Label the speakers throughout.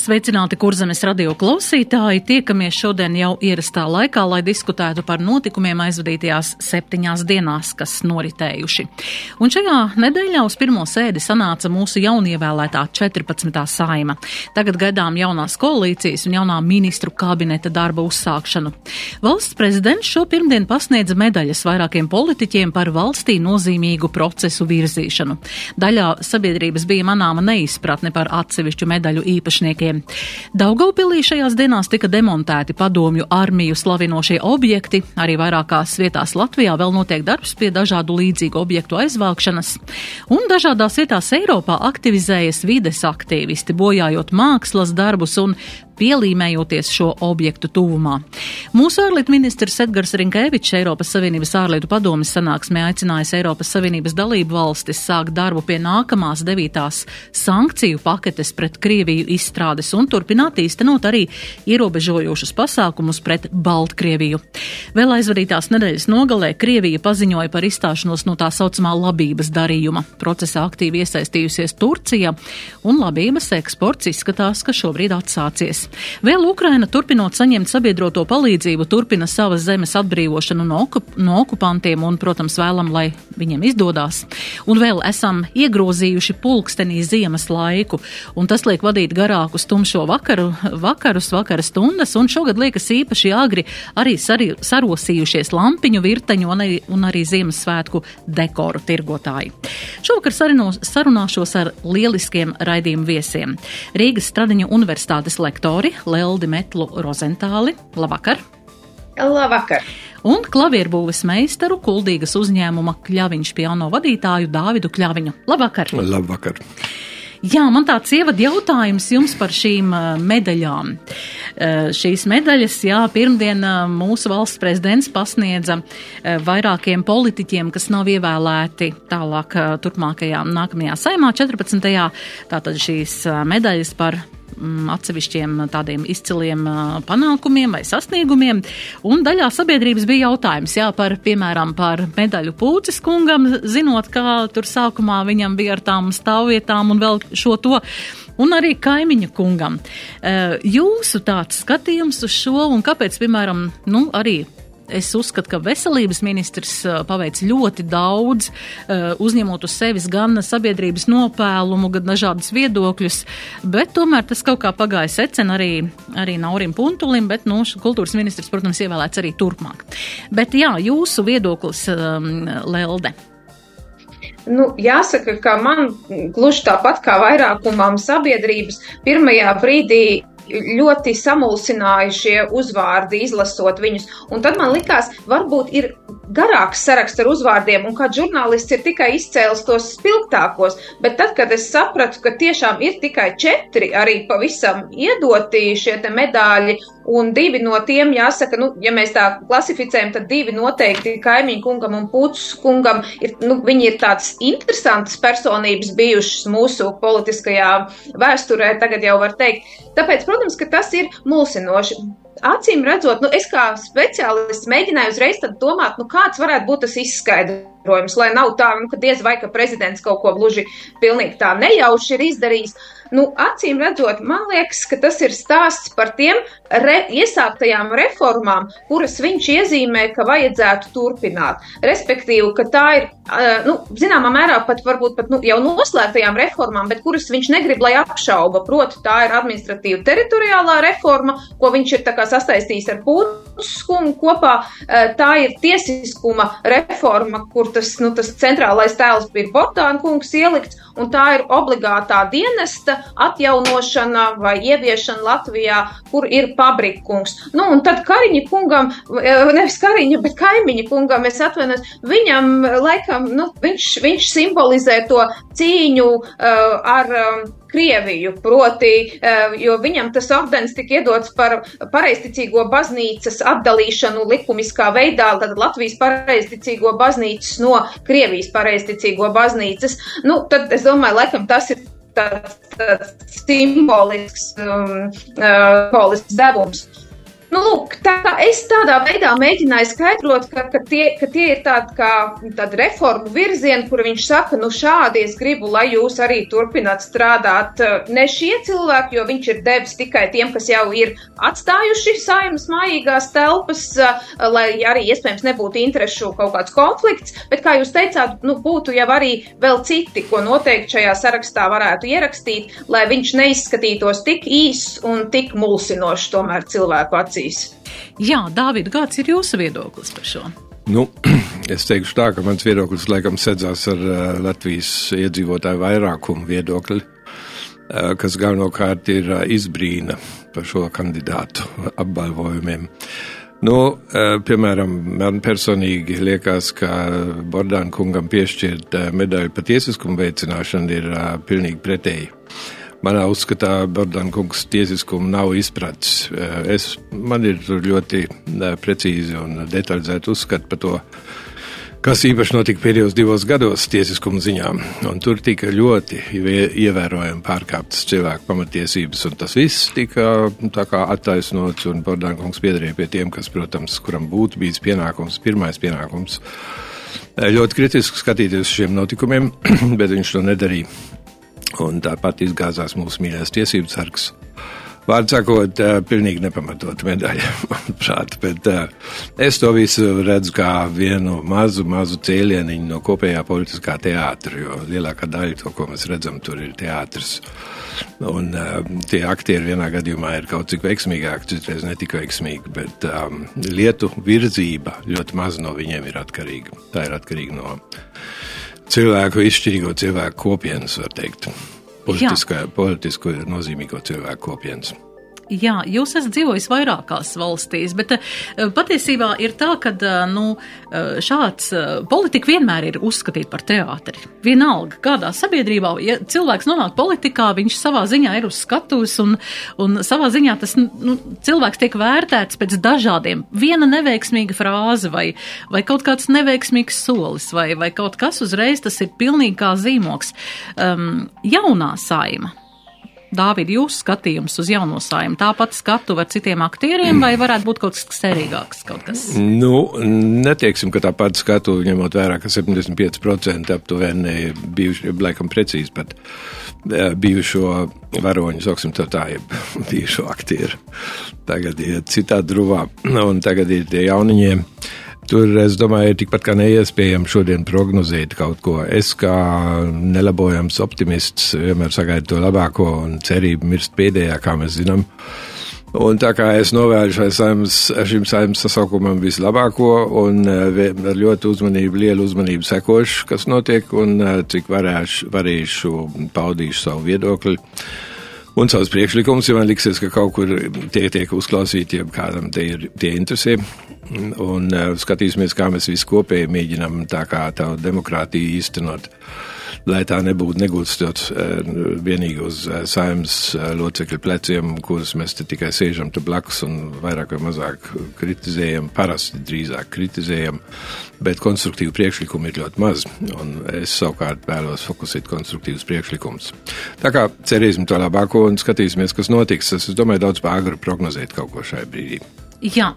Speaker 1: Sveicināti kurzemes radio klausītāji! Tiekamies šodien jau ierastā laikā, lai diskutētu par notikumiem aizvadītajās septiņās dienās, kas noritējuši. Un šajā nedēļā uz pirmo sēdi sanāca mūsu jaunievēlētā 14. saima. Tagad gaidām jaunās koalīcijas un jaunā ministru kabineta darba uzsākšanu. Valsts prezidents šo pirmdienu pasniedza medaļas vairākiem politiķiem par valstī nozīmīgu procesu virzīšanu. Daļā sabiedrības bija manāma neizpratne par atsevišķu medaļu īpašniekiem gadiem. Daugaupilī šajās dienās tika demontēti padomju armiju slavinošie objekti, arī vairākās vietās Latvijā vēl notiek darbs pie dažādu līdzīgu objektu aizvākšanas, un dažādās vietās Eiropā aktivizējas vides aktīvisti, bojājot mākslas darbus un pielīmējoties šo objektu tuvumā. Mūsu ārlietu ministrs Edgars Rinkēvičs Eiropas Savienības ārlietu padomis sanāksmē aicinājis Eiropas Savienības dalību valstis sākt darbu pie nākamās devītās sankciju paketes pret Krieviju izstrādes un turpināt īstenot arī ierobežojošus pasākumus pret Baltkrieviju. Vēl aizvadītās nedēļas nogalē Krievija paziņoja par izstāšanos no tā saucamā labības darījuma. Procesā aktīvi iesaistījusies Turcija, un labības eksports izskatās, ka šobrīd atsācies. Vēl Ukraina, turpinot saņemt sabiedroto palīdzību, turpina savas zemes atbrīvošanu no, okup no okupantiem un, protams, vēlam, lai viņiem izdodas. Un vēl esam iegrozījuši pulkstenī ziemas laiku, un tas liek vadīt garākus tumšo vakaru, vakarus, vakara stundas, un šogad liekas īpaši agri arī sari, sarosījušies lampiņu virteņu un un arī Ziemassvētku dekoru tirgotāji. Šovakar sarunāšos ar lieliskiem raidījumu viesiem. Rīgas Stradiņu universitātes lektoru autori Leldi Metlu Rozentāli. Labvakar!
Speaker 2: Labvakar!
Speaker 1: Un klavierbūves meistaru Kuldīgas uzņēmuma Kļaviņš piano vadītāju Dāvidu Kļaviņu. Labvakar!
Speaker 3: Labvakar!
Speaker 1: Jā, man tāds ievad jautājums jums par šīm uh, medaļām. Uh, šīs medaļas, jā, pirmdien uh, mūsu valsts prezidents pasniedza vairākiem politiķiem, kas nav ievēlēti tālāk turpmākajā nākamajā saimā 14. Tātad šīs medaļas par atsevišķiem tādiem izciliem panākumiem vai sasniegumiem. Un daļā sabiedrības bija jautājums, jā, par, piemēram, par medaļu pūces kungam, zinot, kā tur sākumā viņam bija ar tām stāvvietām un vēl šo to. Un arī kaimiņu kungam. Jūsu tāds skatījums uz šo un kāpēc, piemēram, nu, arī Es uzskatu, ka veselības ministrs uh, paveic ļoti daudz, uh, uzņemot uz sevis gan sabiedrības nopēlumu, gan dažādas viedokļus, bet tomēr tas kaut kā pagāja secen arī, arī Naurim Puntulim, bet, nu, kultūras ministrs, protams, ievēlēts arī turpmāk. Bet jā, jūsu viedoklis, um, Lelde.
Speaker 2: Nu, jāsaka, ka man gluži tāpat kā vairākumam sabiedrības pirmajā brīdī ļoti samulsināja šie uzvārdi, izlasot viņus. Un tad man likās, varbūt ir garāks saraksts ar uzvārdiem, un kāds žurnālists ir tikai izcēlis tos spilgtākos. Bet tad, kad es sapratu, ka tiešām ir tikai četri arī pavisam iedoti šie medāļi, un divi no tiem, jāsaka, nu, ja mēs tā klasificējam, tad divi noteikti kaimiņu kungam un puķus kungam ir, nu, viņi ir tādas interesantas personības bijušas mūsu politiskajā vēsturē, tagad jau var teikt. Tāpēc, protams, ka tas ir mulsinoši acīm redzot, nu, es kā speciālists mēģināju uzreiz domāt, nu, kāds varētu būt tas izskaidrojums, lai nav tā, nu, ka diez vai ka prezidents kaut ko gluži pilnīgi tā nejauši ir izdarījis. Nu, acīm redzot, man liekas, ka tas ir stāsts par tiem re, iesāktajām reformām, kuras viņš iezīmē, ka vajadzētu turpināt. Respektīvi, ka tā ir, nu, zināmā mērā pat varbūt pat nu, jau noslēgtajām reformām, bet kuras viņš negrib, lai apšauba. Proti, tā ir administratīva teritoriālā reforma, ko viņš ir sastaistījis ar Pūtiskumu kopā. Tā ir tiesiskuma reforma, kur tas, nu, tas centrālais tēls bija Botāna kungs ielikts, un tā ir obligātā dienesta atjaunošana vai ieviešana Latvijā, kur ir pabrikungs. Nu, un tad Kariņa kungam, eh, nevis Kariņa, bet kaimiņa kungam, es atvainojos, viņam laikam, nu, viņš, viņš simbolizē to cīņu ar Krieviju, proti, jo viņam tas ordens tika iedots par pareizticīgo baznīcas atdalīšanu likumiskā veidā, Latvijas pareizticīgo baznīcas no Krievijas pareizticīgo baznīcas. Nu, tad es domāju, laikam tas ir tāds, tāds simbolisks, um, uh, simbolisks devums. Nu, lūk, tā, es tādā veidā mēģināju skaidrot, ka, ka, tie, ka tie ir tādi kā tādi reformu virzieni, kur viņš saka, nu šādi es gribu, lai jūs arī turpināt strādāt. Ne šie cilvēki, jo viņš ir devis tikai tiem, kas jau ir atstājuši saimas mājīgās telpas, lai arī iespējams nebūtu interešu kaut kāds konflikts, bet, kā jūs teicāt, nu, būtu jau arī vēl citi, ko noteikti šajā sarakstā varētu ierakstīt, lai viņš neizskatītos tik īss un tik mulsinošs tomēr cilvēku acīs acīs.
Speaker 1: Jā, Dāvid, kāds ir jūsu viedoklis par šo?
Speaker 3: Nu, es teikšu tā, ka mans viedoklis laikam sedzās ar uh, Latvijas iedzīvotāju vairākumu viedokli, uh, kas galvenokārt ir uh, izbrīna par šo kandidātu apbalvojumiem. Nu, piemēram, man personīgi liekas, ka Bordāna kungam piešķirt medaļu par tiesiskumu veicināšanu ir pilnīgi pretēji. Manā uzskatā Bordāna kungs tiesiskumu nav izpratis. Eh, es, man ir ļoti eh, precīzi un detalizēti uzskati par to, kas īpaši notika pēdējos divos gados tiesiskuma ziņā. Un tur tika ļoti ievērojami pārkāptas cilvēku pamatiesības, un tas viss tika kā, attaisnots, un Bordāna kungs piedarīja pie tiem, kas, protams, kuram būtu bijis pienākums, pirmais pienākums. Eh, ļoti kritiski skatīties uz šiem notikumiem, bet viņš to nedarīja un tāpat izgāzās mūsu mīļākais tiesības sargs. Vārds sakot, pilnīgi nepamatot medaļa, manuprāt, bet es to visu redzu kā vienu mazu, mazu cēlieniņu no kopējā politiskā teātra, jo lielākā daļa to, ko mēs redzam, tur ir teātris. Un tie aktieri vienā gadījumā ir kaut cik veiksmīgāki, citreiz ne tik veiksmīgi, bet um, lietu virzība ļoti maz no viņiem ir atkarīga. Tā ir atkarīga no cilvēku izšķirīgo cilvēku kopienas, var teikt. Politisko nozīmīgo cilvēku kopienas.
Speaker 1: Jā, jūs esat dzīvojis vairākās valstīs, bet uh, patiesībā ir tā, ka uh, nu, uh, šāds politika vienmēr ir uzskatīta par teātri. Vienalga, kādā sabiedrībā, ja cilvēks nonāk politikā, viņš savā ziņā ir uz skatuves un, un savā ziņā tas nu, cilvēks tiek vērtēts pēc dažādiem. Viena neveiksmīga frāze vai, vai kaut kāds neveiksmīgs solis vai, vai kaut kas uzreiz tas ir pilnīgi kā zīmoks. Um, jaunā saima Dāvidi, jūsu skatījums uz jauno saimu, tāpat skatu ar citiem aktieriem, vai varētu būt kaut kas cerīgāks? Kaut kas?
Speaker 3: Nu, netieksim, ka tāpat skatu, ņemot vērā, ka 75% aptuveni bijuši, laikam precīzi pat bijušo varoņu, sauksim tā tā, jeb bijušo aktieru. Tagad ir citā druvā, un tagad ir tie jauniņiem. Tur, es domāju, ir tikpat kā neiespējami šodien prognozēt kaut ko. Es kā nelabojams optimists vienmēr sagaidu to labāko un cerību mirst pēdējā, kā mēs zinām. Un tā kā es novēlu saimas, šim saimnes sasaukumam vislabāko un eh, ar ļoti uzmanību, lielu uzmanību sekošu, kas notiek un eh, cik varēšu, varēšu paudīšu savu viedokli un savus priekšlikumus, ja man liksies, ka kaut kur tie tiek uzklausīti, ja kādam tie, ir, tie interesē. Un uh, skatīsimies, kā mēs visi kopēji mēģinām tā kā tā demokrātiju īstenot. Lai tā nebūtu negūstot eh, vienīgi uz eh, saimnes eh, locekļu pleciem, kurus mēs te tikai sēžam te blakus un vairāk vai mazāk kritizējam, parasti drīzāk kritizējam, bet konstruktīvu priekšlikumu ir ļoti maz, un es savukārt vēlos fokusēt konstruktīvus priekšlikumus. Tā kā cerēsim to labāko un skatīsimies, kas notiks. Es domāju, daudz pāri prognozēt kaut ko šai brīdī.
Speaker 1: Jā,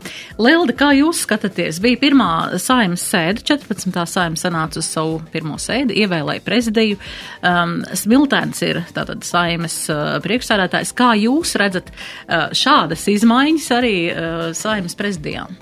Speaker 1: Lelda, kā jūs skatāties? Bija pirmā saimas sēde, 14. saimas sanāca uz savu pirmo sēdi, ievēlēja prezidiju. Um, Smiltēns ir tātad saimas uh, priekšsādātājs. Kā jūs redzat uh, šādas izmaiņas arī uh, saimas prezidijām?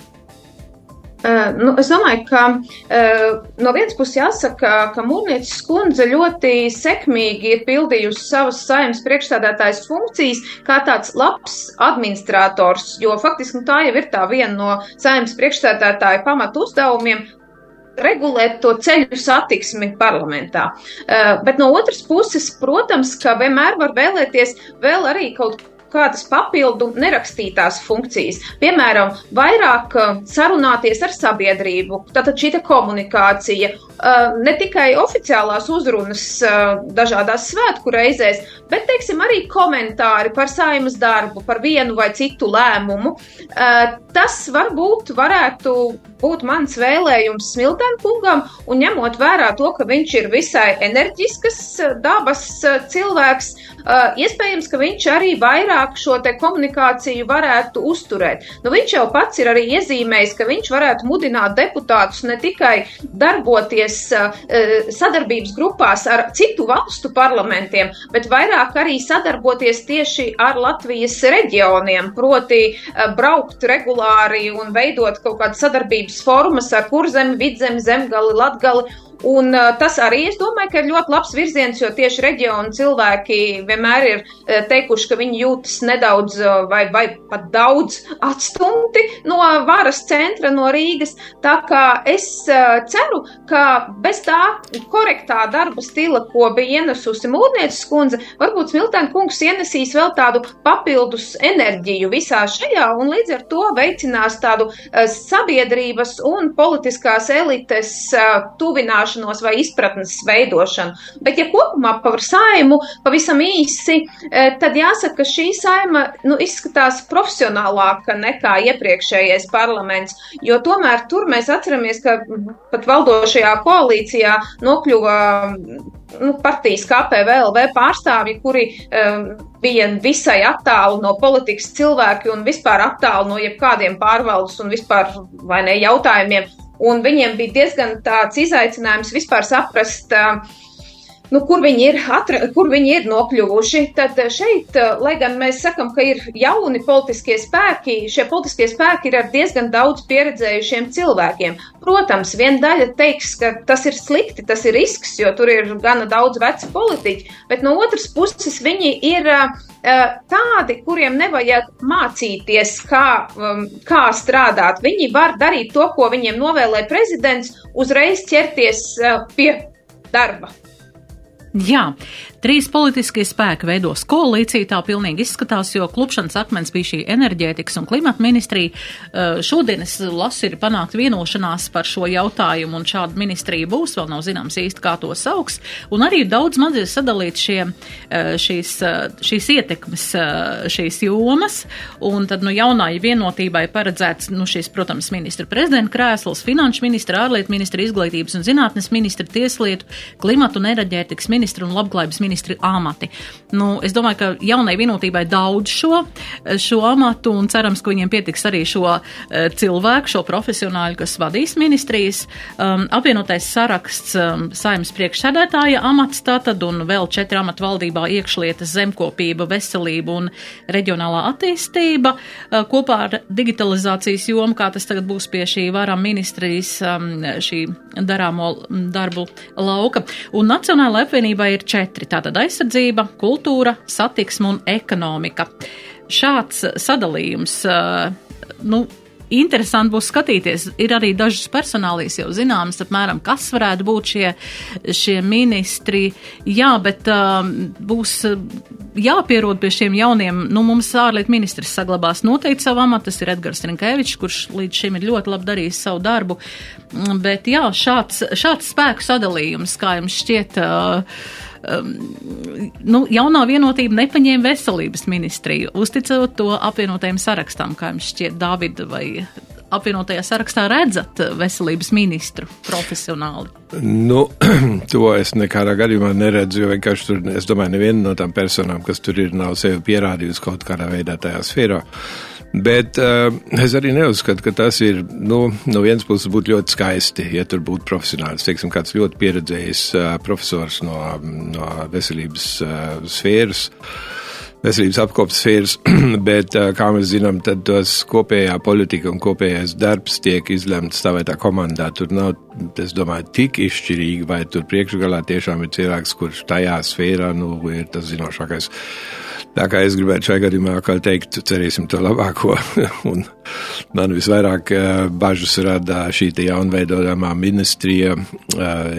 Speaker 2: Uh, nu, es domāju, ka uh, no vienas puses jāsaka, ka Mūrnieces kundze ļoti sekmīgi ir pildījusi savas saimnes priekšstādātājas funkcijas kā tāds labs administrators, jo faktiski nu, tā jau ir tā viena no saimnes priekšstādātāja pamatu uzdevumiem regulēt to ceļu satiksmi parlamentā. Uh, bet no otras puses, protams, ka vienmēr var vēlēties vēl arī kaut kādas papildu nerakstītās funkcijas. Piemēram, vairāk sarunāties ar sabiedrību, tātad šī komunikācija, ne tikai oficiālās uzrunas dažādās svētku reizēs, bet, teiksim, arī komentāri par saimas darbu, par vienu vai citu lēmumu. Tas varbūt varētu būt mans vēlējums Smiltēna kungam, un ņemot vērā to, ka viņš ir visai enerģiskas dabas cilvēks, iespējams, ka viņš arī vairāk šo te komunikāciju varētu uzturēt. Nu, viņš jau pats ir arī iezīmējis, ka viņš varētu mudināt deputātus ne tikai darboties sadarbības grupās ar citu valstu parlamentiem, bet vairāk arī sadarboties tieši ar Latvijas reģioniem, proti braukt regulāri un veidot kaut kādas sadarbības formas ar kurzemi, vidzemi, zemgali, latgali Un tas arī, es domāju, ka ir ļoti labs virziens, jo tieši reģionu cilvēki vienmēr ir teikuši, ka viņi jūtas nedaudz vai, vai pat daudz atstumti no varas centra, no Rīgas. Tā kā es ceru, ka bez tā korektā darba stila, ko bija ienesusi mūrnieces kundze, varbūt Smiltēna kungs ienesīs vēl tādu papildus enerģiju visā šajā un līdz ar to veicinās tādu sabiedrības un politiskās elites tuvināšanu zināšanos vai izpratnes veidošanu. Bet, ja kopumā par saimu pavisam īsi, eh, tad jāsaka, ka šī saima nu, izskatās profesionālāka nekā iepriekšējais parlaments, jo tomēr tur mēs atceramies, ka pat valdošajā koalīcijā nokļuva nu, partijas KPVLV pārstāvji, kuri um, bija visai attālu no politikas cilvēki un vispār attālu no jebkādiem pārvaldes un vispār vai ne jautājumiem. Un viņiem bija diezgan tāds izaicinājums vispār saprast, nu, kur, viņi ir atra, kur viņi ir nokļuvuši. Tad šeit, lai gan mēs sakam, ka ir jauni politiskie spēki, šie politiskie spēki ir ar diezgan daudz pieredzējušiem cilvēkiem. Protams, viena daļa teiks, ka tas ir slikti, tas ir risks, jo tur ir gana daudz vecu politiķu, bet no otras puses viņi ir tādi, kuriem nevajag mācīties, kā, um, kā strādāt. Viņi var darīt to, ko viņiem novēlē prezidents, uzreiz ķerties pie darba.
Speaker 1: Jā, trīs politiskie spēki veidos koalīciju, tā pilnīgi izskatās, jo klupšanas akmens bija šī enerģētikas un klimata ministrija. Eh, šodien es lasu, ir panākt vienošanās par šo jautājumu, un šāda ministrija būs, vēl nav zināms īsti, kā to sauks, un arī daudz mazie sadalīt šie, eh, šīs, eh, šīs ietekmes, šīs jomas, un tad, nu, jaunai vienotībai paredzēts, nu, šis, protams, ministra prezidenta krēsls, finanšu ministra, ārlietu ministra, izglītības un zinātnes ministra, tieslietu, klimatu un enerģētikas ministra un labklājības ministra amati. Nu, es domāju, ka jaunai vienotībai daudz šo, šo amatu un cerams, ka viņiem pietiks arī šo uh, cilvēku, šo profesionāļu, kas vadīs ministrijas. Um, apvienotais saraksts um, saimnes priekšsēdētāja amats tātad un vēl četri amati valdībā iekšlietas, zemkopība, veselība un reģionālā attīstība uh, kopā ar digitalizācijas jomu, kā tas tagad būs pie šī varam ministrijas um, šī darāmo darbu lauka. Un Nacionāla apvienība Savienībai ir četri - tātad aizsardzība, kultūra, satiksme un ekonomika. Šāds sadalījums, nu, interesanti būs skatīties. Ir arī dažas personālijas jau zināmas, apmēram, kas varētu būt šie, šie ministri. Jā, bet um, būs jāpierod pie šiem jauniem. Nu, mums ārlietu ministrs saglabās noteikti savu amatu, tas ir Edgars Rinkevičs, kurš līdz šim ir ļoti labi darījis savu darbu. Bet jā, šāds, šāds spēku sadalījums, kā jums šķiet, uh, um, nu, jaunā vienotība nepaņēma veselības ministriju, uzticot to apvienotajam sarakstam, kā jums šķiet, Dāvida vai apvienotajā sarakstā redzat veselības ministru profesionāli?
Speaker 3: Nu, to es nekādā gadījumā neredzu, jo vienkārši tur, es domāju, neviena no tām personām, kas tur ir, nav sevi pierādījusi kaut kādā veidā tajā sfērā. Bet uh, es arī neuzskatu, ka tas ir, nu, no vienas puses būtu ļoti skaisti, ja tur būtu profesionāls, teiksim, kāds ļoti pieredzējis uh, profesors no, no veselības uh, sfēras. Veselības apkopes sfēras, bet, kā mēs zinām, tad tos kopējā politika un kopējais darbs tiek izlemts stāvētā komandā. Tur nav, es domāju, tik izšķirīgi, vai tur priekšgalā tiešām ir cilvēks, kurš tajā sfērā, nu, ir tas zinošākais. Tā kā es gribētu šajā gadījumā atkal teikt, cerēsim to labāko. un man visvairāk bažas rada šī jaunveidojamā ministrija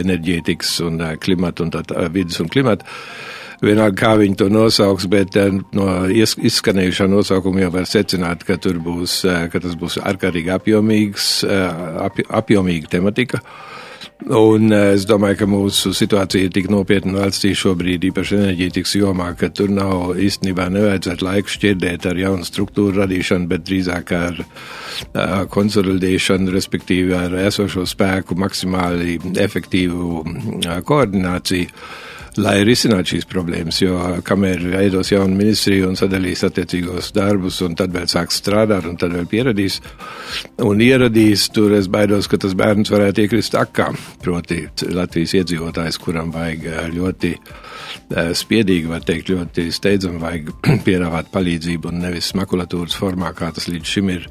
Speaker 3: enerģētikas un klimata un tā, tā vidas un klimata. Vienalga, kā viņi to nosauks, bet no izskanējušā nosaukuma jau var secināt, ka būs, ka tas būs ārkārtīgi apjomīgs, ap, apjomīga tematika. Un eh, es domāju, ka mūsu situācija ir tik nopietna valstī šobrīd, īpaši enerģētikas jomā, ka tur nav īstenībā nevajadzētu laiku šķirdēt ar jaunu struktūru radīšanu, bet drīzāk ar uh, konsolidēšanu, respektīvi ar esošo spēku maksimāli efektīvu uh, koordināciju lai risinātu šīs problēmas. Jo kamēr veidos jaunu ministriju un sadalīs attiecīgos darbus, un tad vēl sāks strādāt, un tad vēl pieradīs un ieradīs, tur es baidos, ka tas bērns varētu iekrist akā. Proti, Latvijas iedzīvotājs, kuram vajag ļoti spiedīgi, var teikt, ļoti steidzami vajag piedāvāt palīdzību un nevis makulatūras formā, kā tas līdz šim ir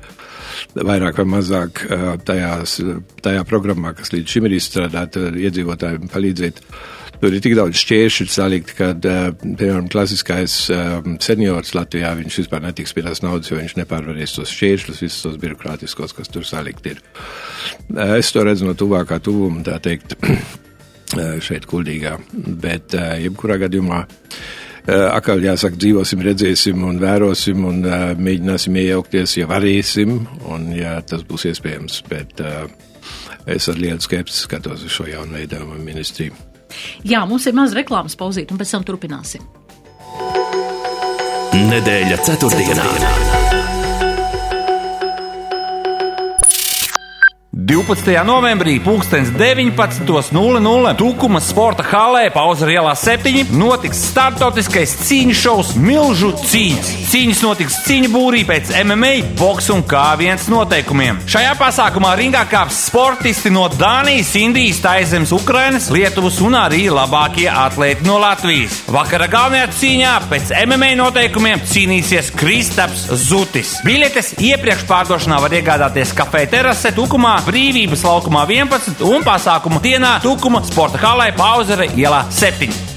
Speaker 3: vairāk vai mazāk tajās, tajā programmā, kas līdz šim ir izstrādāta, iedzīvotājiem palīdzēt Tur ir tik daudz šķēršļu salikti, ka, piemēram, klasiskais seniors Latvijā, viņš vispār netiks pie tās naudas, jo viņš nepārvarēs tos šķēršļus, visus tos birokrātiskos, kas tur salikti ir. Es to redzu no tuvākā tuvuma, tā teikt, šeit kuldīgā, bet jebkurā gadījumā. Atkal jāsaka, dzīvosim, redzēsim un vērosim un uh, mēģināsim iejaukties, ja varēsim un ja tas būs iespējams. Bet uh, es ar lielu skepsi skatos uz šo jaunu veidojumu ministriju.
Speaker 1: Jā, mums ir maz reklāmas pauzīt, un pēc tam turpināsim.
Speaker 4: Nedēļa ceturtdienā. ceturtdienā.
Speaker 5: 12. novembrī, 19.00. Tukumas sporta halē, Pauzera ielā 7. notiks startautiskais cīņu šovs Milžu cīņas. Cīņas notiks cīņu būrī pēc MMA, boks un K1 noteikumiem. Šajā pasākumā ringā kāps sportisti no Dānijas, Indijas, Taizemes, Ukrainas, Lietuvas un arī labākie atlēti no Latvijas. Vakara galvenajā cīņā pēc MMA noteikumiem cīnīsies Kristaps Zutis. Biļetes iepriekš pārdošanā var iegādāties kafē terase Tukumā brīvības laukumā 11 un pasākuma dienā Tukuma sporta halē Pauzere ielā 7.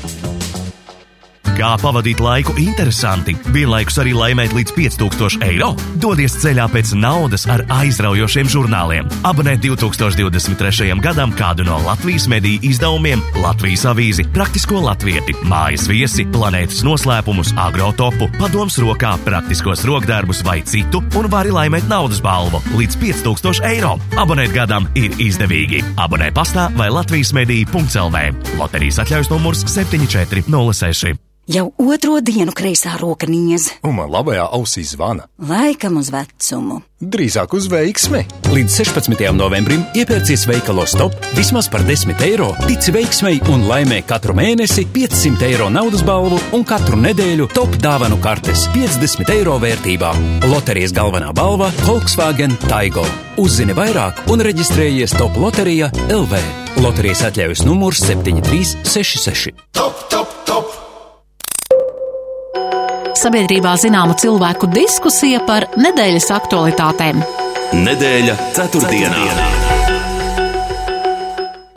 Speaker 6: Kā pavadīt laiku interesanti, vienlaikus arī laimēt līdz 5000 eiro? Dodies ceļā pēc naudas ar aizraujošiem žurnāliem. Abonēt 2023. gadam kādu no Latvijas mediju izdevumiem, Latvijas avīzi, praktisko latvieti, mājas viesi, planētas noslēpumus, agrotopu, padoms rokā, praktiskos rokdarbus vai citu, un vari laimēt naudas balvu līdz 5000 eiro. Abonēt gadam ir izdevīgi. Abonē pastā vai Latvijas mediju.lv. Loterijas atļaus numurs 7406.
Speaker 7: Jau otro dienu kreisā roka niez.
Speaker 8: Un man labajā ausī zvana.
Speaker 7: Laikam uz vecumu.
Speaker 8: Drīzāk uz veiksmi.
Speaker 9: Līdz 16. novembrim iepērcies veikalos top vismaz par 10 eiro, tici veiksmei un laimē katru mēnesi 500 eiro naudas balvu un katru nedēļu top dāvanu kartes 50 eiro vērtībā. Loterijas galvenā balva - Volkswagen Taigo. Uzzini vairāk un reģistrējies top loterijā LV. Loterijas atļaujas numurs 7366.
Speaker 4: Top, top, top!
Speaker 1: Sabiedrībā zināma cilvēku diskusija par nedēļas aktualitātēm.
Speaker 4: Nedēļa ceturtdienā.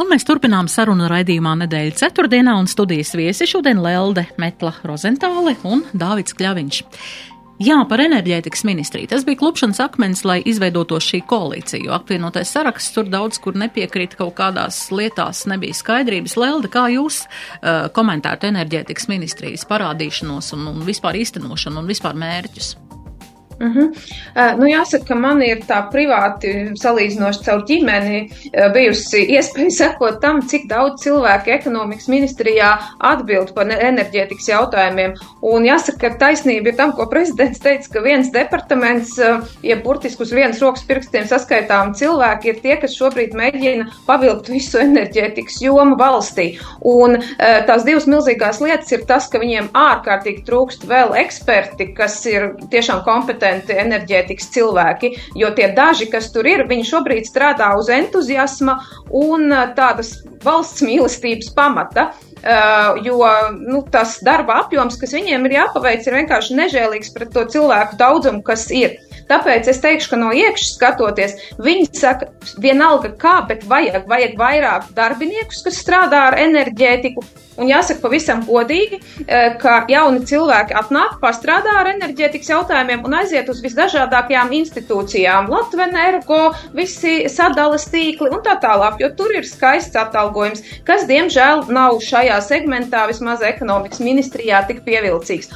Speaker 1: Un mēs turpinām sarunu raidījumā nedēļa ceturtdienā un studijas viesi šodien Lelde Metla Rozentāle un Dāvids Kļaviņš. Jā, par enerģētikas ministriju. Tas bija klupšanas akmens, lai izveidoto šī koalīcija, jo apvienotais saraksts tur daudz kur nepiekrīt kaut kādās lietās, nebija skaidrības. Lelde, kā jūs uh, komentētu enerģētikas ministrijas parādīšanos un, un vispār īstenošanu un vispār mērķus?
Speaker 2: Uh -huh. uh, nu, jāsaka, ka man ir tā privāti salīdzinoši caur ģimeni uh, bijusi iespēja sekot tam, cik daudz cilvēku ekonomikas ministrijā atbild par enerģētikas jautājumiem. Un jāsaka, ka taisnība ir tam, ko prezidents teica, ka viens departaments, uh, ja burtiski uz vienas rokas pirkstiem saskaitām cilvēki, ir tie, kas šobrīd mēģina pavilkt visu enerģētikas jomu valstī. Un uh, tās divas milzīgās lietas ir tas, ka viņiem ārkārtīgi trūkst vēl eksperti, kas ir tiešām kompetenti kompetenti enerģētikas cilvēki, jo tie daži, kas tur ir, viņi šobrīd strādā uz entuziasma un tādas valsts mīlestības pamata. Uh, jo nu, tas darba apjoms, kas viņiem ir jāpaveic, ir vienkārši nežēlīgs pret to cilvēku daudzumu, kas ir. Tāpēc es teikšu, ka no iekšas skatoties, viņi saka, vienalga kā, bet vajag, vajag vairāk darbiniekus, kas strādā ar enerģētiku, Un jāsaka pavisam godīgi, eh, ka jauni cilvēki atnāk, pastrādā ar enerģētikas jautājumiem un aiziet uz visdažādākajām institūcijām - Latvijas energo, visi sadales tīkli un tā tālāk, jo tur ir skaists atalgojums, kas diemžēl nav šajā segmentā, vismaz ekonomikas ministrijā, tik pievilcīgs.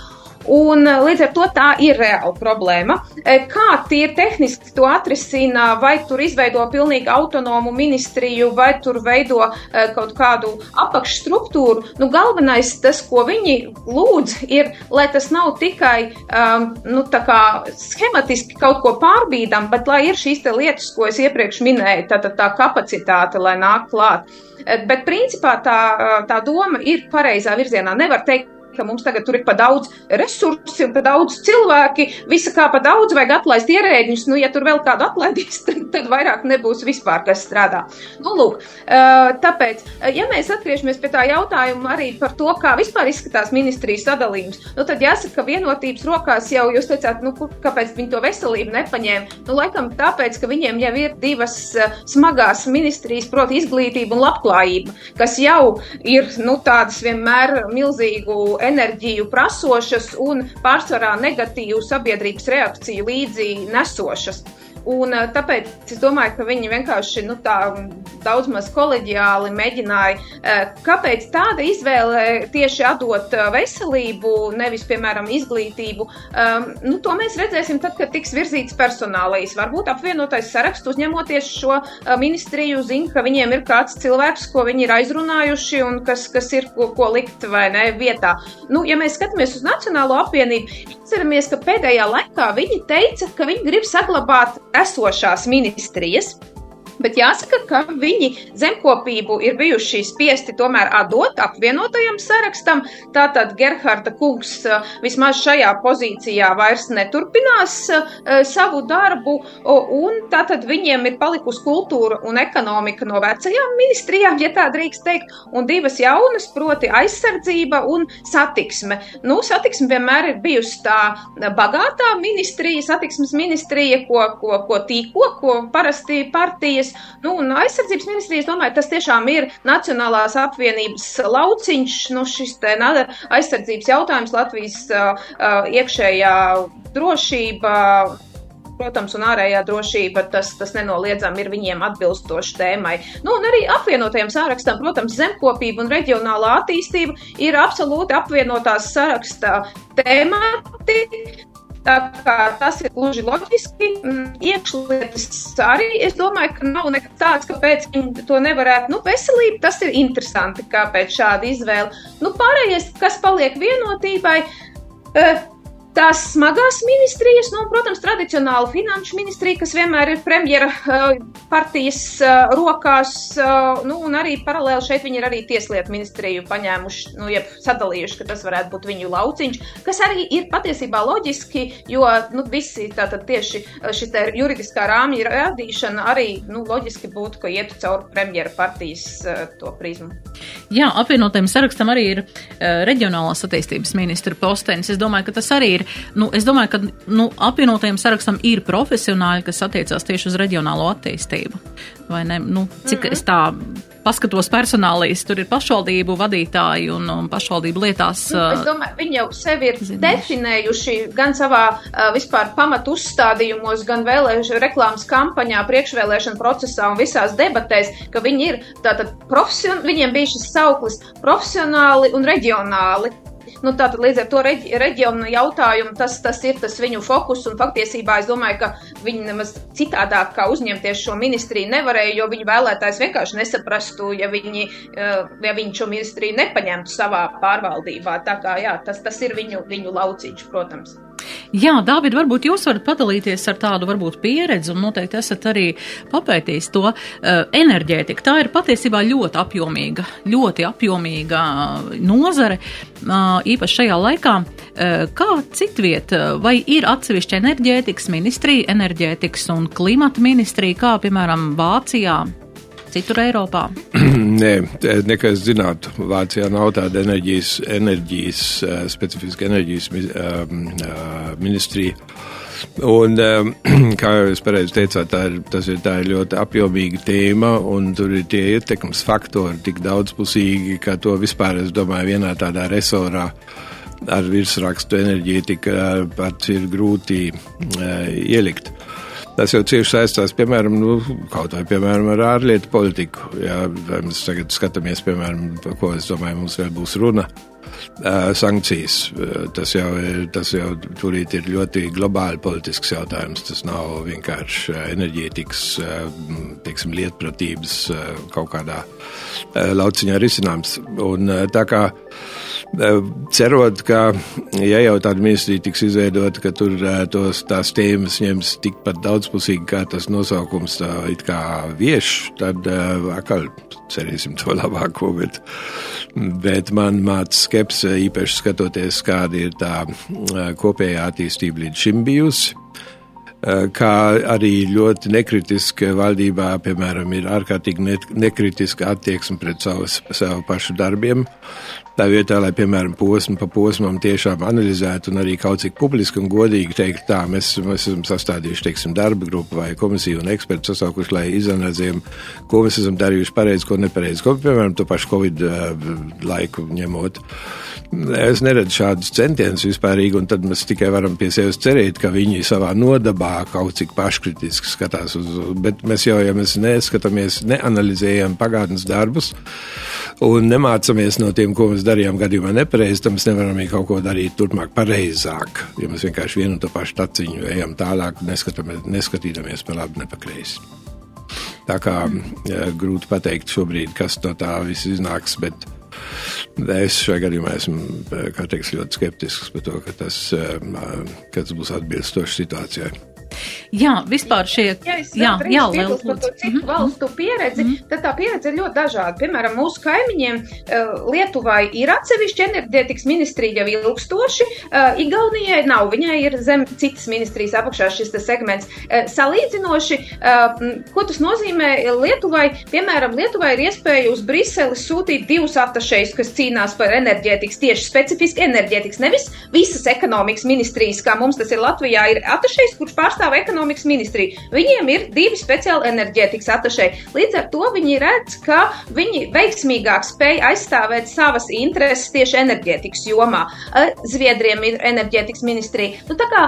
Speaker 2: Un eh, līdz ar to tā ir reāla problēma. Eh, kā tie tehniski to atrisina, vai tur izveido pilnīgi autonomu ministriju, vai tur veido eh, kaut kādu apakšstruktūru. Nu, galvenais, tas, ko viņi lūdz, ir, lai tas nav tikai um, nu, schematiski kaut ko pārbīdam, bet lai ir šīs lietas, ko es iepriekš minēju, tā, tā, tā kapacitāte, lai nāk klāt. Bet principā tā, tā doma ir pareizā virzienā. Nevar teikt, ka mums tagad tur ir pa daudz resursi un pa daudz cilvēki, visa kā pa daudz vajag atlaist ierēģņus. Nu, ja tur vēl kādu atlaidīs, tad, tad vairāk nebūs vispār, kas strādā. Nu, lūk, tāpēc, ja mēs atgriežamies pie tā jautājuma arī par to, kā vispār izskatās ministrijas sadalījums, nu, tad jāsaka, ka vienotības rokās jau jūs teicāt, nu, kāpēc viņi to veselību nepaņēma. Nu, laikam tāpēc, ka viņiem jau ir divas smagās ministrijas, proti izglītība un labklājība, kas jau ir, nu, tādas vienmēr milzīgu enerģiju prasošas un pārsvarā negatīvu sabiedrības reakciju līdzi nesošas. Un, eh, tāpēc es domāju, ka viņi vienkārši nu, daudz maz koleģiāli mēģināja, eh, kāpēc tāda izvēle tieši atdot eh, veselību, nevis, piemēram, izglītību. Um, nu, to mēs redzēsim tad, kad tiks virzīts personālais. Varbūt apvienotais saraksts uzņemoties šo ministriju, zina, ka viņiem ir kāds cilvēks, ko viņi ir aizrunājuši un kas, kas ir ko, ko likt vai ne vietā. Nu, ja mēs skatāmies uz Nacionālo apvienību, atceramies, ka pēdējā laikā viņi teica, ka viņi grib saglabāt esošās ministrijas. Bet jāsaka, ka viņi zemkopību ir bijuši spiesti tomēr atdot apvienotajam sarakstam. Tātad Gerharda kungs eh, vismaz šajā pozīcijā vairs neturpinās eh, savu darbu, un tātad viņiem ir palikusi kultūra un ekonomika no vecajām ministrijām, ja tā drīkst teikt, un divas jaunas, proti aizsardzība un satiksme. Nu, satiksme vienmēr ir bijusi tā bagātā ministrija, satiksmes ministrija, ko, ko, ko tīko, ko parasti partijas ministrijas. Nu, un aizsardzības ministrijas, domāju, tas tiešām ir Nacionālās apvienības lauciņš, nu, šis te aizsardzības jautājums Latvijas uh, iekšējā drošība. Protams, un ārējā drošība tas, tas nenoliedzami ir viņiem atbilstoši tēmai. Nu, un arī apvienotajam sārakstam, protams, zemkopība un reģionālā attīstība ir absolūti apvienotās sarakstā tēmati. Tā kā tas ir gluži loģiski. Mm, iekšlietas arī es domāju, ka nav nekas tāds, kāpēc viņi to nevarētu. Nu, veselība tas ir interesanti, kāpēc šāda izvēle. Nu, pārējais, kas paliek vienotībai, eh, Tās smagās ministrijas, nu, protams, tradicionāla finanšu ministrija, kas vienmēr ir premjera uh, partijas uh, rokās, uh, nu, un arī paralēli šeit viņi ir arī tieslietu ministriju paņēmuši, nu, jeb sadalījuši, ka tas varētu būt viņu lauciņš, kas arī ir patiesībā loģiski, jo, nu, visi tātad tieši šis te juridiskā rāmja radīšana arī, nu, loģiski būtu, ka ietu caur premjera partijas to prizmu.
Speaker 1: Jā, apvienotajam sarakstam arī ir reģionālās attīstības ministra postenis. Es domāju, ka tas arī ir ir, nu, es domāju, ka nu, apvienotajam sarakstam ir profesionāļi, kas attiecās tieši uz reģionālo attīstību. Vai ne? Nu, cik mm -hmm. es tā paskatos personālīs, tur ir pašvaldību vadītāji un, un pašvaldību lietās.
Speaker 2: Nu, es domāju, viņi jau sevi ir zināšu. definējuši gan savā uh, vispār pamatu uzstādījumos, gan vēlēšana reklāmas kampaņā, priekšvēlēšana procesā un visās debatēs, ka viņi ir tātad profesionāli, viņiem bija šis sauklis profesionāli un reģionāli. Nu, tātad līdz ar to reģi, reģionu jautājumu tas, tas ir tas viņu fokus. Un faktiesībā es domāju, ka viņi nemaz citādāk kā uzņemties šo ministriju nevarēja, jo viņu vēlētājs vienkārši nesaprastu, ja viņi, eh, ja viņi šo ministriju nepaņemtu savā pārvaldībā. Tā kā jā, tas, tas ir viņu, viņu lauciņš, protams.
Speaker 1: Jā, Dāvid, varbūt jūs varat padalīties ar tādu varbūt pieredzi un noteikti esat arī papētījis to uh, enerģētiku. Tā ir patiesībā ļoti apjomīga, ļoti apjomīga uh, nozare, uh, īpaši šajā laikā. Uh, kā citviet, vai ir atsevišķa enerģētikas ministrija, enerģētikas un klimata ministrija, kā piemēram Vācijā? Citur Eiropā?
Speaker 3: Nē, nekas zinātu. Vācijā nav tāda enerģijas, enerģijas specifiska enerģijas ministrija. Un, kā jūs pareizi teicāt, tā ir, ir, tā ir ļoti apjomīga tēma, un tur ir tie ietekmes faktori tik daudzpusīgi, ka to vispār, es domāju, vienā tādā resorā ar virsrakstu enerģētika pats ir grūti uh, ielikt. Tas jau cieši saistās, piemēram, nu, kaut vai piemēram, ar ārlietu politiku. Jā, mēs tagad skatāmies, piemēram, par ko es domāju, mums vēl būs runa. Sankcijas. Tas jau, ir, tas jau turīt ir ļoti globāli politisks jautājums. Tas nav vienkārši enerģētikas, teiksim, lietpratības kaut kādā lauciņā risinājums. Un tā kā cerot, ka, ja jau tāda ministrija tiks izveidota, ka tur tos, tās tēmas ņems tikpat daudzpusīgi, kā tas nosaukums it kā vieš, tad atkal cerēsim to labāko, bet, bet man māca skepse īpaši skatoties, kāda ir tā kopējā attīstība līdz šim bijusi kā arī ļoti nekritiska valdībā, piemēram, ir ārkārtīgi nekritiska attieksme pret savus, savu pašu darbiem. Tā vietā, lai, piemēram, posmu pa posmam tiešām analizētu un arī kaut cik publiski un godīgi teikt, tā, mēs, mēs esam sastādījuši, teiksim, darba grupu vai komisiju un ekspertu sasaukuši, lai izanalizējam, ko mēs esam darījuši pareizi, ko nepareizi, ko, piemēram, to pašu Covid uh, laiku ņemot. Es neredzu šādus centienus vispārīgi, un tad mēs tikai varam pie sevis cerēt, ka viņi savā nodabā kaut cik paškritiski skatās uz, bet mēs jau, ja mēs neskatāmies, neanalizējam pagātnes darbus un nemācamies no tiem, ko mēs darījām gadījumā nepareizi, tad mēs nevaram arī kaut ko darīt turpmāk pareizāk. Ja mēs vienkārši vienu un to pašu taciņu ejam tālāk, neskatīdamies pa labi, ne pa kreisi. Tā kā jā, grūti pateikt šobrīd, kas no tā viss iznāks, bet es šajā gadījumā esmu teiks, ļoti skeptisks par to, ka tas, ka tas būs atbilstoši situācijai.
Speaker 1: Jā, vispār šie
Speaker 2: jā, jā, jā, liela par to citu mm -hmm. valstu pieredzi, mm -hmm. tad tā pieredze ir ļoti dažāda. Piemēram, mūsu kaimiņiem uh, Lietuvai ir atsevišķa enerģētikas ministrija jau ilgstoši, uh, Igaunijai nav, viņai ir zem citas ministrijas apakšā šis segments. Uh, salīdzinoši, ko tas nozīmē Lietuvai? Piemēram, Lietuvai ir iespēja uz Briseli sūtīt divus atašējus, kas cīnās par enerģētikas, tieši specifiski enerģētikas, nevis visas ekonomikas ministrijas, kā mums tas ir Latvijā, ir atašējs, kurš pārstāv ekonomikas ekonomikas ministrija. Viņiem ir divi speciāli enerģētikas atašēji. Līdz ar to viņi redz, ka viņi veiksmīgāk spēj aizstāvēt savas intereses tieši enerģētikas jomā. Zviedriem ir enerģētikas ministrija. Nu, kā,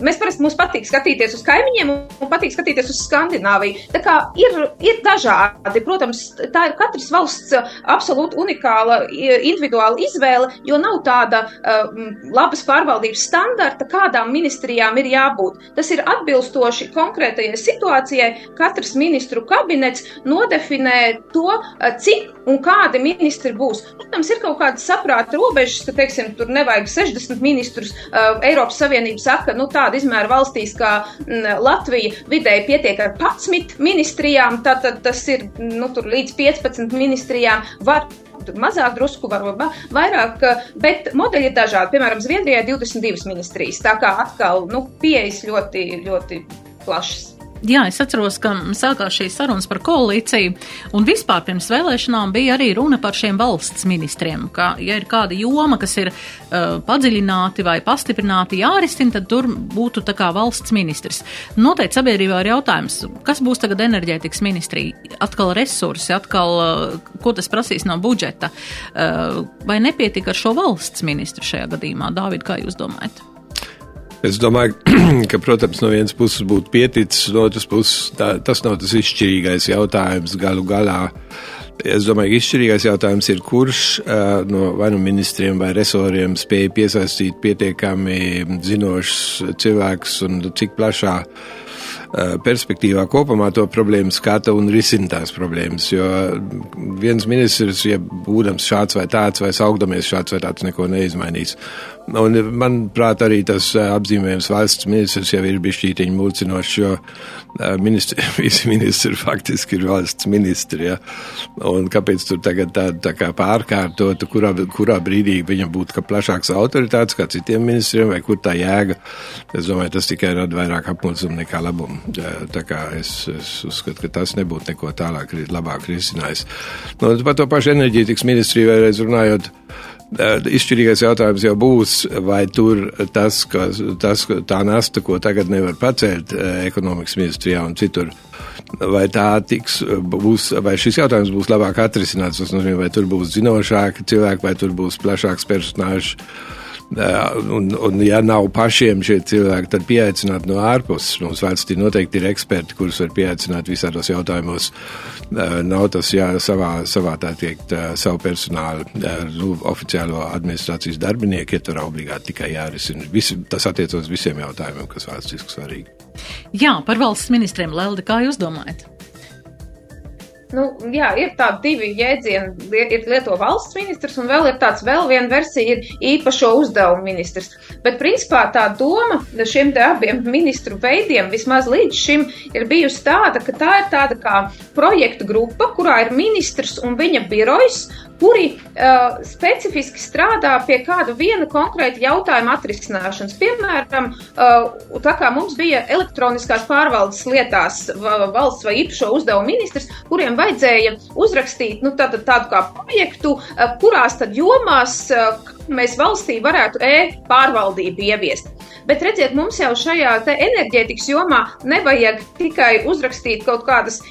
Speaker 2: mēs parasti mums patīk skatīties uz kaimiņiem un patīk skatīties uz Skandināviju. Tā kā ir, ir dažādi. Protams, tā ir katras valsts absolūti unikāla, individuāla izvēle, jo nav tāda uh, labas pārvaldības standarta, kādām ministrijām ir jābūt. Tas ir atbilstoši atbilstoši konkrētajai situācijai, katrs ministru kabinets nodefinē to, cik un kādi ministri būs. Protams, ir kaut kādas saprāta robežas, ka, teiksim, tur nevajag 60 ministrus. Eiropas Savienība saka, nu tāda izmēra valstīs kā Latvija vidēji pietiek ar 11 ministrijām, tad tas ir, nu, tur līdz 15 ministrijām var tur mazāk drusku, varbūt vairāk, bet modeļi ir dažādi. Piemēram, Zviedrijai 22 ministrijas, tā kā atkal, nu, pieejas ļoti, ļoti plašas.
Speaker 1: Jā, es atceros, ka sākās šīs sarunas par koalīciju, un vispār pirms vēlēšanām bija arī runa par šiem valsts ministriem. Ka, ja ir kāda joma, kas ir uh, padziļināti vai pastiprināti jārisina, tad tur būtu tā kā valsts ministrs. Noteikti sabiedrībā ir jautājums, kas būs tagad enerģētikas ministrija? Atkal resursi, atkal, uh, ko tas prasīs no budžeta? Uh, vai nepietika ar šo valsts ministru šajā gadījumā? Dāvid, kā jūs domājat?
Speaker 3: Es domāju, ka, protams, no vienas puses būtu pieticis, no otras puses tā, tas nav tas izšķirīgais jautājums galu galā. Es domāju, ka izšķirīgais jautājums ir, kurš no vai nu ministriem vai resoriem spēja piesaistīt pietiekami zinošus cilvēkus un cik plašā perspektīvā kopumā to problēmu skata un risina tās problēmas. Jo viens ministrs, ja būdams šāds vai tāds, vai saugdamies šāds vai tāds, neko neizmainīs. Un, manuprāt, arī tas apzīmējums valsts ministrs jau ir bišķītiņi mulcinošs, jo ministri, visi ministri faktiski ir valsts ministri. Ja? Un kāpēc tur tagad tā, tā kā pārkārtot, kurā, kurā brīdī viņam būtu plašāks autoritātes kā citiem ministriem, vai kur tā jēga? Es domāju, tas tikai rada vairāk apmulsumu nekā labumu. Tā kā es, es uzskatu, ka tas nebūtu neko tālāk, labāk risinājis. Nu, par to pašu enerģētikas ministriju vēlreiz runājot. Izšķirīgais jautājums jau būs, vai tur tas, ka, tas tā nasta, ko tagad nevar pacelt ekonomikas ministrijā un citur, vai tā tiks, būs, vai šis jautājums būs labāk atrisināts, tas nozīmē, vai tur būs zinošāki cilvēki, vai tur būs plašāks personāžs Un, un, ja nav pašiem šie cilvēki, tad pieaicināt no ārpuses. Mums valstī noteikti ir eksperti, kurus var pieaicināt visādos jautājumos. Nav tas, jā, savā, savā tā teikt, savu personālu, nu, oficiālo administrācijas darbinieku ietver obligāti tikai jārisina. Visi, tas attiec uz visiem jautājumiem, kas valstiski svarīgi.
Speaker 1: Jā, par valsts ministriem, Lelde, kā jūs domājat?
Speaker 2: Nu, jā, ir tādi divi jēdzieni. Ir lieto valsts ministrs, un vēl ir tāds vēl viena versija, ir īpašo uzdevumu ministrs. Bet, principā, tā doma šiem abiem ministru veidiem vismaz līdz šim ir bijusi tāda, ka tā ir tāda kā projektu grupa, kurā ir ministrs un viņa birojs, kuri uh, specifiski strādā pie kāda viena konkrēta jautājuma atrisināšanas. Piemēram, uh, tā kā mums bija elektroniskās pārvaldes lietās valsts vai īpašo uzdevumu ministrs, kuriem vajadzēja uzrakstīt nu, tādu, tādu kā projektu, uh, kurās tad jomās uh, mēs valstī varētu e-pārvaldību ieviest. Bet redziet, mums jau šajā enerģētikas jomā nevajag tikai uzrakstīt kaut kādas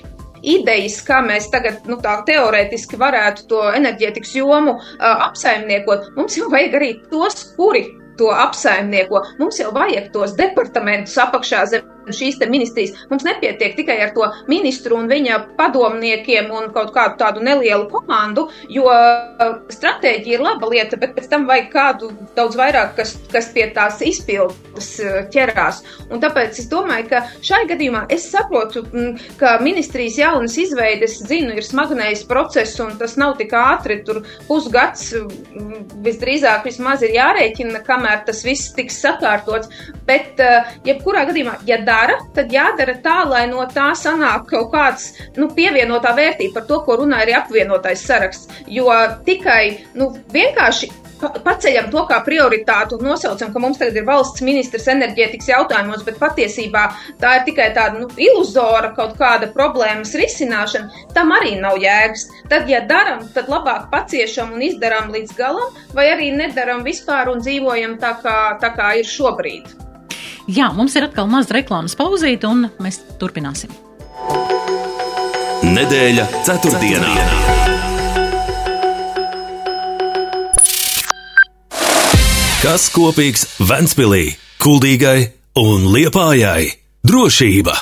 Speaker 2: idejas, kā mēs tagad nu, tā teorētiski varētu to enerģētikas jomu uh, apsaimniekot, mums jau vajag arī tos, kuri to apsaimnieko. Mums jau vajag tos departamentus apakšā zem šīs ministrijas. Mums nepietiek tikai ar to ministru un viņa padomniekiem un kaut kādu tādu nelielu komandu, jo uh, stratēģija ir laba lieta, bet pēc tam vajag kādu daudz vairāk, kas, kas pie tās izpildes uh, ķerās. Un tāpēc es domāju, ka šai gadījumā es saprotu, mm, ka ministrijas jaunas izveides, zinu, ir smagnējs process un tas nav tik ātri, tur pusgads mm, visdrīzāk vismaz ir jārēķina, kamēr tas viss tiks sakārtots. Bet, uh, jebkurā gadījumā, ja dara, tad jādara tā, lai no tā sanāk kaut kāds nu, pievienotā vērtība par to, ko runā arī apvienotais saraksts. Jo tikai nu, vienkārši paceļam to kā prioritātu un nosaucam, ka mums tagad ir valsts ministrs enerģētikas jautājumos, bet patiesībā tā ir tikai tāda nu, iluzora kaut kāda problēmas risināšana, tam arī nav jēgas. Tad, ja daram, tad labāk paciešam un izdarām līdz galam, vai arī nedaram vispār un dzīvojam tā, kā, tā kā ir šobrīd.
Speaker 1: Jā, mums ir atkal maza reklāmas pauzīte, un mēs turpināsim.
Speaker 4: Nedēļa ceturtdienā. Kas kopīgs Ventspīlī, Kuldīgai un Liepājai? Drošība!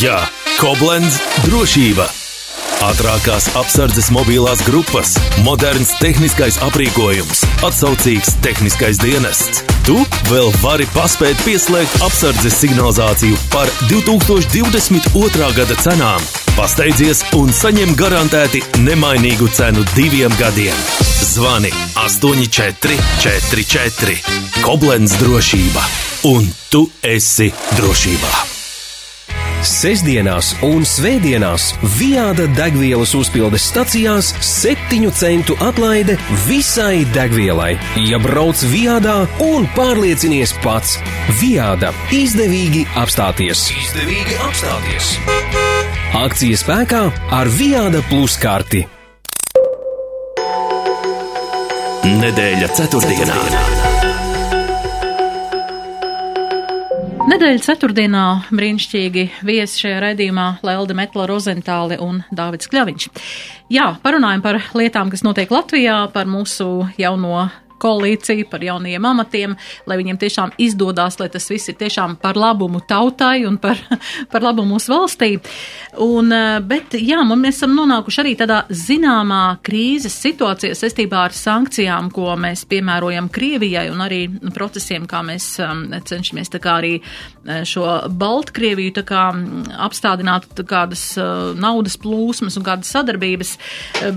Speaker 4: Jā, Koblenz drošība! Ātrākās apsardzes mobilās grupas, moderns tehniskais aprīkojums, atsaucīgs tehniskais dienests. Tu vēl vari paspēt pieslēgt apsardzes signalizāciju par 2022. gada cenām. Pasteidzies un saņem garantēti nemainīgu cenu diviem gadiem. Zvani 8444 Koblenz drošība, un tu esi drošībā!
Speaker 10: Sesdienās un Svētdienās Viāda degvielas uzpildes stacijās 7 centu atlaide visai degvielai. Ja brauc Viādā un pārliecinies pats, Viāda izdevīgi apstāties. Izdevīgi apstāties! Akcija spēkā ar Viāda plus karti.
Speaker 4: Nedēļa ceturtdienā. ceturtdienā.
Speaker 1: Nedēļas ceturtdienā brīnišķīgi viesi šajā raidījumā Lelde Metla Rozentāli un Dāvids Kļaviņš. Jā, parunājam par lietām, kas notiek Latvijā, par mūsu jauno koalīciju, par jaunajiem amatiem, lai viņiem tiešām izdodas, lai tas viss ir tiešām par labumu tautai un par, par labumu mūsu valstī. Un, eh, bet jā, mēs esam nonākuši arī tādā zināmā krīzes situācijā saistībā ar sankcijām, ko mēs piemērojam Krievijai un arī procesiem, kā mēs um, cenšamies tā kā arī eh, šo Baltkrieviju tā kā mm, apstādināt kādas uh, naudas plūsmas un kādas sadarbības.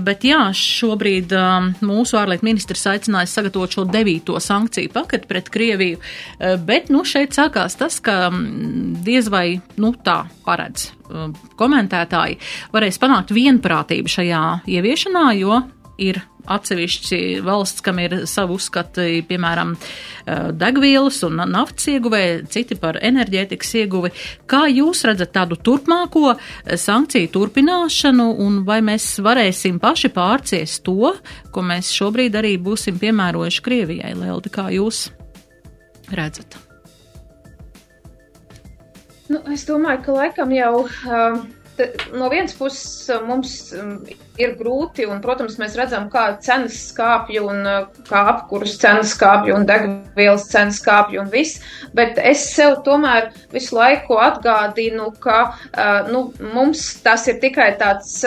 Speaker 1: Bet jā, šobrīd um, mūsu ārlietu ministrs aicināja sagatavot sagatavot šo devīto sankciju paketi pret Krieviju, eh, bet nu, šeit sākās tas, ka mm, diez vai nu, tā paredz eh, komentētāji varēs panākt vienprātību šajā ieviešanā, jo ir atsevišķi valsts, kam ir savu uzskati, piemēram, eh, degvielas un naftas ieguvē, citi par enerģētikas ieguvi. Kā jūs redzat tādu turpmāko eh, sankciju turpināšanu un vai mēs varēsim paši pārciest to, ko mēs šobrīd arī būsim piemērojuši Krievijai? Leldi, kā jūs redzat?
Speaker 2: Nu, es domāju, ka laikam jau uh, no vienas puses mums ir grūti, un, protams, mēs redzam, kā cenas skāpja un kā apkurss cenas skāpja un degvielas cenas skāpja un viss, bet es sev tomēr visu laiku atgādinu, ka nu, mums tas ir tikai tāds,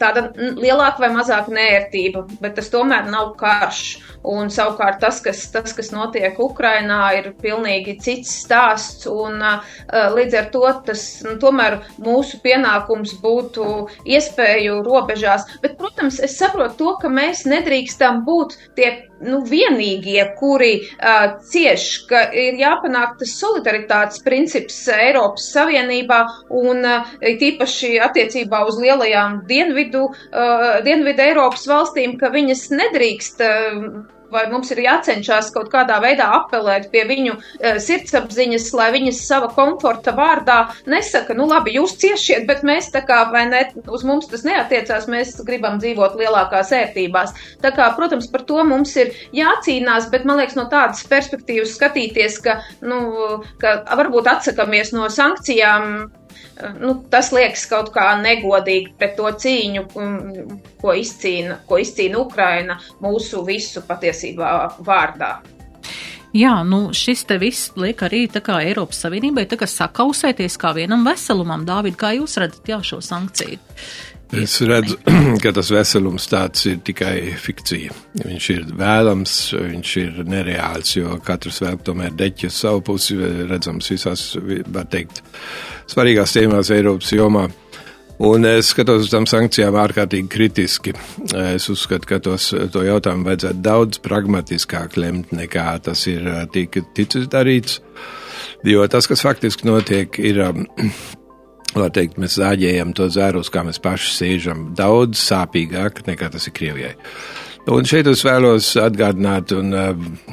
Speaker 2: tāda lielāka vai mazāka nērtība, bet tas tomēr nav karš. Un savukārt tas, kas, tas, kas notiek Ukrainā, ir pilnīgi cits stāsts. Un, līdz ar to tas nu, tomēr mūsu pienākums būtu iespēju robežās. Bet, protams, es saprotu to, ka mēs nedrīkstam būt tie nu, vienīgie, kuri uh, cieš, ka ir jāpanāk tas solidaritātes princips Eiropas Savienībā un uh, tīpaši attiecībā uz lielajām dienvidu, uh, dienvidu Eiropas valstīm, ka viņas nedrīkst. Uh, vai mums ir jācenšas kaut kādā veidā apelēt pie viņu uh, sirdsapziņas, lai viņas sava komforta vārdā nesaka, nu labi, jūs ciešiet, bet mēs tā kā, vai ne, uz mums tas neatiecās, mēs gribam dzīvot lielākās ērtībās. Tā kā, protams, par to mums ir jācīnās, bet man liekas no tādas perspektīvas skatīties, ka, nu, ka varbūt atsakamies no sankcijām nu, tas liekas kaut kā negodīgi pret to cīņu, ko izcīna, ko izcīna Ukraina mūsu visu patiesībā vārdā.
Speaker 1: Jā, nu šis te viss liek arī tā kā Eiropas Savienībai tā kā sakausēties kā vienam veselumam. Dāvid, kā jūs redzat jā, šo sankciju?
Speaker 3: Es redzu, ka tas veselums tāds ir tikai fikcija. Viņš ir vēlams, viņš ir nereāls, jo katrs vēl tomēr deķi uz savu pusi, redzams visās, var teikt, svarīgās tēmās Eiropas jomā. Un es skatos uz tām sankcijām ārkārtīgi kritiski. Es uzskatu, ka tos, to jautājumu vajadzētu daudz pragmatiskāk lemt, nekā tas ir tika ticis darīts. Jo tas, kas faktiski notiek, ir var teikt, mēs zāģējam to zērus, kā mēs paši sēžam, daudz sāpīgāk nekā tas ir Krievijai. Un šeit es vēlos atgādināt un uh,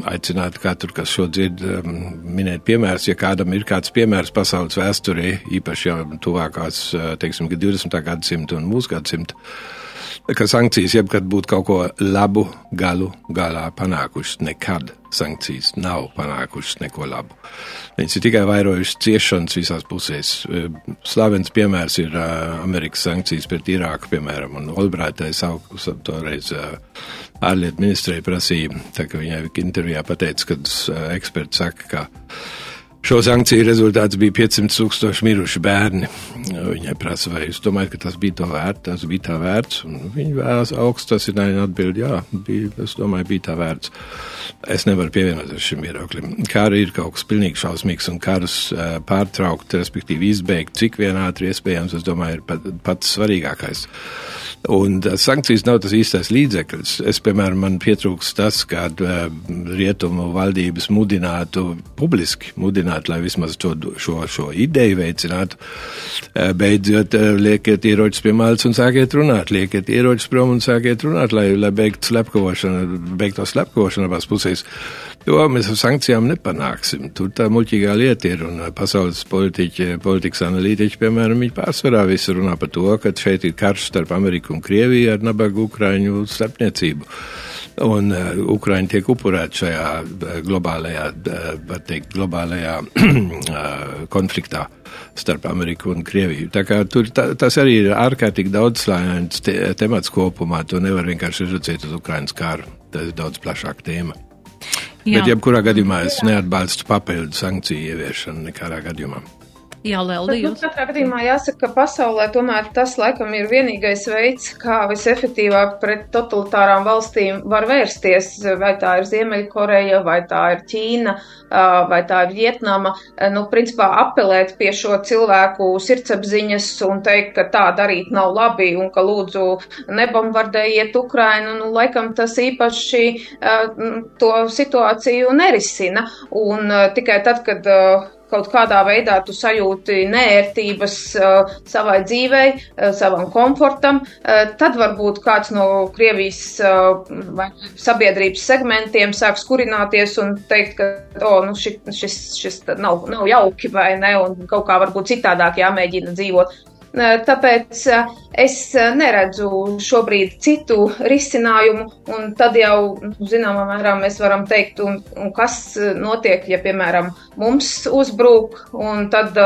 Speaker 3: aicināt katru, kas šo dzird, um, minēt piemērus, ja kādam ir kāds piemērs pasaules vēsturē, īpaši jau tuvākās, uh, teiksim, 20. gadsimta un mūsu gadsimta ka sankcijas jebkad būtu kaut ko labu galu galā panākušas. Nekad sankcijas nav panākušas neko labu. Viņas ir tikai vairojušas ciešanas visās pusēs. Slavens piemērs ir uh, Amerikas sankcijas pret Irāku, piemēram, un Olbrētai savu toreiz uh, ārlietu ministrei prasīja, tā ka viņai intervijā pateica, kad eksperti saka, ka Šo sankciju rezultāts bija 500 tūkstoši miruši bērni. Viņai prasa, vai jūs domājat, ka tas bija to vērts, tas bija tā vērts? Un viņa vēlas augsts atbild, jā, bija, es domāju, bija tā vērts. Es nevaru pievienoties šim viedoklim. Kara ir kaut kas pilnīgi šausmīgs un karus pārtraukt, respektīvi izbeigt, cik vien ātri iespējams, es domāju, ir pat, pats svarīgākais. Un sankcijas nav tas īstais līdzeklis. Es, piemēram, man pietrūks tas, kad rietumu valdības mudinātu publiski, mudinātu veicinātu, lai vismaz to, šo, šo ideju veicinātu. Eh, beidzot, eh, liekiet ieročus pie malas un sākiet runāt, liekiet ieročus prom un sākiet runāt, lai, lai beigtu slepkavošanu, beigto slepkavošanu abās pusēs. To mēs ar sankcijām nepanāksim. Tur tā muļķīgā lieta ir, un pasaules politiķi, politikas analītiķi, piemēram, viņi pārsvarā visu runā par to, ka šeit ir karš starp Ameriku un Krieviju ar nabagu Ukraiņu starpniecību. Un uh, Ukraiņi tiek upurēti šajā uh, globālajā, uh, var teikt, globālajā uh, konfliktā starp Ameriku un Krieviju. Tā kā tur tā, tas arī ir ārkārtīgi daudzslāņains te, temats kopumā. To nevar vienkārši redzēt uz Ukrainas kāru. Tas ir daudz plašāka tēma. Jā. Bet jebkurā gadījumā es neatbalstu papildu sankciju ieviešanu nekādā gadījumā.
Speaker 1: Jā, Lelija.
Speaker 2: Nu, katrā gadījumā jāsaka, ka pasaulē tomēr tas laikam ir vienīgais veids, kā visefektīvāk pret totalitārām valstīm var vērsties. Vai tā ir Ziemeļkoreja, vai tā ir Ķīna, vai tā ir Vietnama. Nu, principā apelēt pie šo cilvēku sirdsapziņas un teikt, ka tā darīt nav labi un ka lūdzu nebombardējiet Ukrainu. Nu, laikam tas īpaši to situāciju nerisina. Un tikai tad, kad kaut kādā veidā tu sajūti nērtības uh, savai dzīvei, uh, savam komfortam, uh, tad varbūt kāds no Krievijas uh, sabiedrības segmentiem sāks kurināties un teikt, ka oh, nu, šis, šis, šis nav, nav jauki vai ne, un kaut kā varbūt citādāk jāmēģina dzīvot. Tāpēc es neredzu šobrīd citu risinājumu, un tad jau, zināmā mērā, mēs varam teikt, un, un kas notiek, ja, piemēram, mums uzbrūk, un tad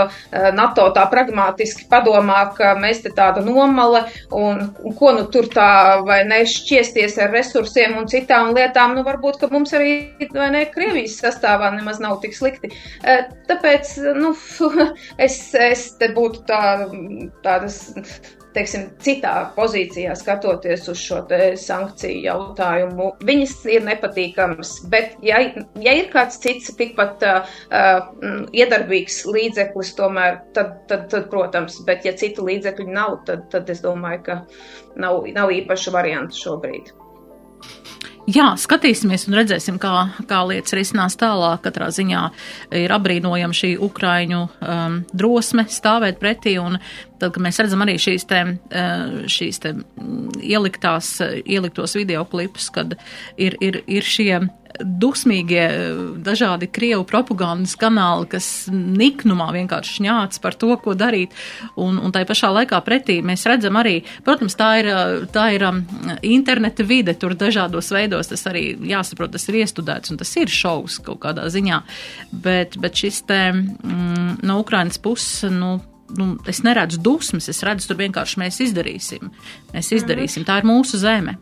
Speaker 2: NATO tā pragmatiski padomā, ka mēs te tāda nomale, un, un ko nu tur tā vai ne šķiesties ar resursiem un citām lietām, nu varbūt, ka mums arī, vai ne, Krievijas sastāvā nemaz nav tik slikti. Tāpēc, nu, es, es te būtu tā, tādas teiksim, citā pozīcijā skatoties uz šo sankciju jautājumu. Viņas ir nepatīkamas, bet ja, ja ir kāds cits tikpat uh, uh, iedarbīgs līdzeklis, tomēr, tad, tad, tad, protams, bet ja citu līdzekļu nav, tad, tad es domāju, ka nav, nav īpaša varianta šobrīd.
Speaker 1: Jā, skatīsimies un redzēsim, kā, kā lietas risinās tālāk. Katrā ziņā ir apbrīnojama šī ukraiņu um, drosme stāvēt pretī, un tad, kad mēs redzam arī šīs te, uh, šīs te mm, ieliktās, ieliktos videoklipus, kad ir, ir, ir šie dusmīgie dažādi Krievu propagandas kanāli, kas niknumā vienkārši šņāc par to, ko darīt. Un, un tai pašā laikā pretī mēs redzam arī, protams, tā ir, tā ir um, interneta vide, tur dažādos veidos tas arī jāsaprot, tas ir iestudēts un tas ir šovs kaut kādā ziņā. Bet, bet šis te mm, no Ukrainas puses, nu, nu, es neredzu dusmas, es redzu, tur vienkārši mēs izdarīsim. Mēs izdarīsim, tā ir mūsu zeme.